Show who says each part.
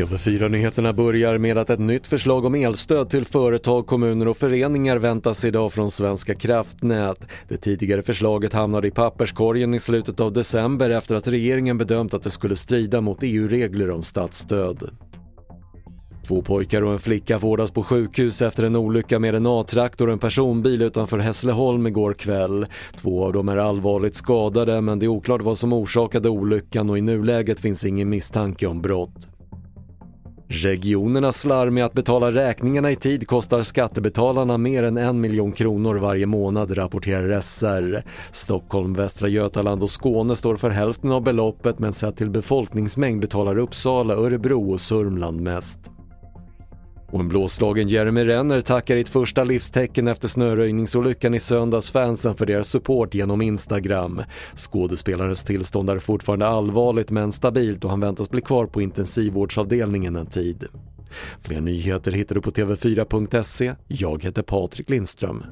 Speaker 1: TV4-nyheterna börjar med att ett nytt förslag om elstöd till företag, kommuner och föreningar väntas idag från Svenska kraftnät. Det tidigare förslaget hamnade i papperskorgen i slutet av december efter att regeringen bedömt att det skulle strida mot EU-regler om statsstöd. Två pojkar och en flicka vårdas på sjukhus efter en olycka med en A-traktor och en personbil utanför Hässleholm igår kväll. Två av dem är allvarligt skadade men det är oklart vad som orsakade olyckan och i nuläget finns ingen misstanke om brott. Regionernas slarv med att betala räkningarna i tid kostar skattebetalarna mer än en miljon kronor varje månad, rapporterar SR. Stockholm, Västra Götaland och Skåne står för hälften av beloppet men sett till befolkningsmängd betalar Uppsala, Örebro och Sörmland mest. Och en blåslagen Jeremy Renner tackar i ett första livstecken efter snöröjningsolyckan i söndags fansen för deras support genom Instagram. Skådespelarens tillstånd är fortfarande allvarligt men stabilt och han väntas bli kvar på intensivvårdsavdelningen en tid. Fler nyheter hittar du på TV4.se. Jag heter Patrik Lindström.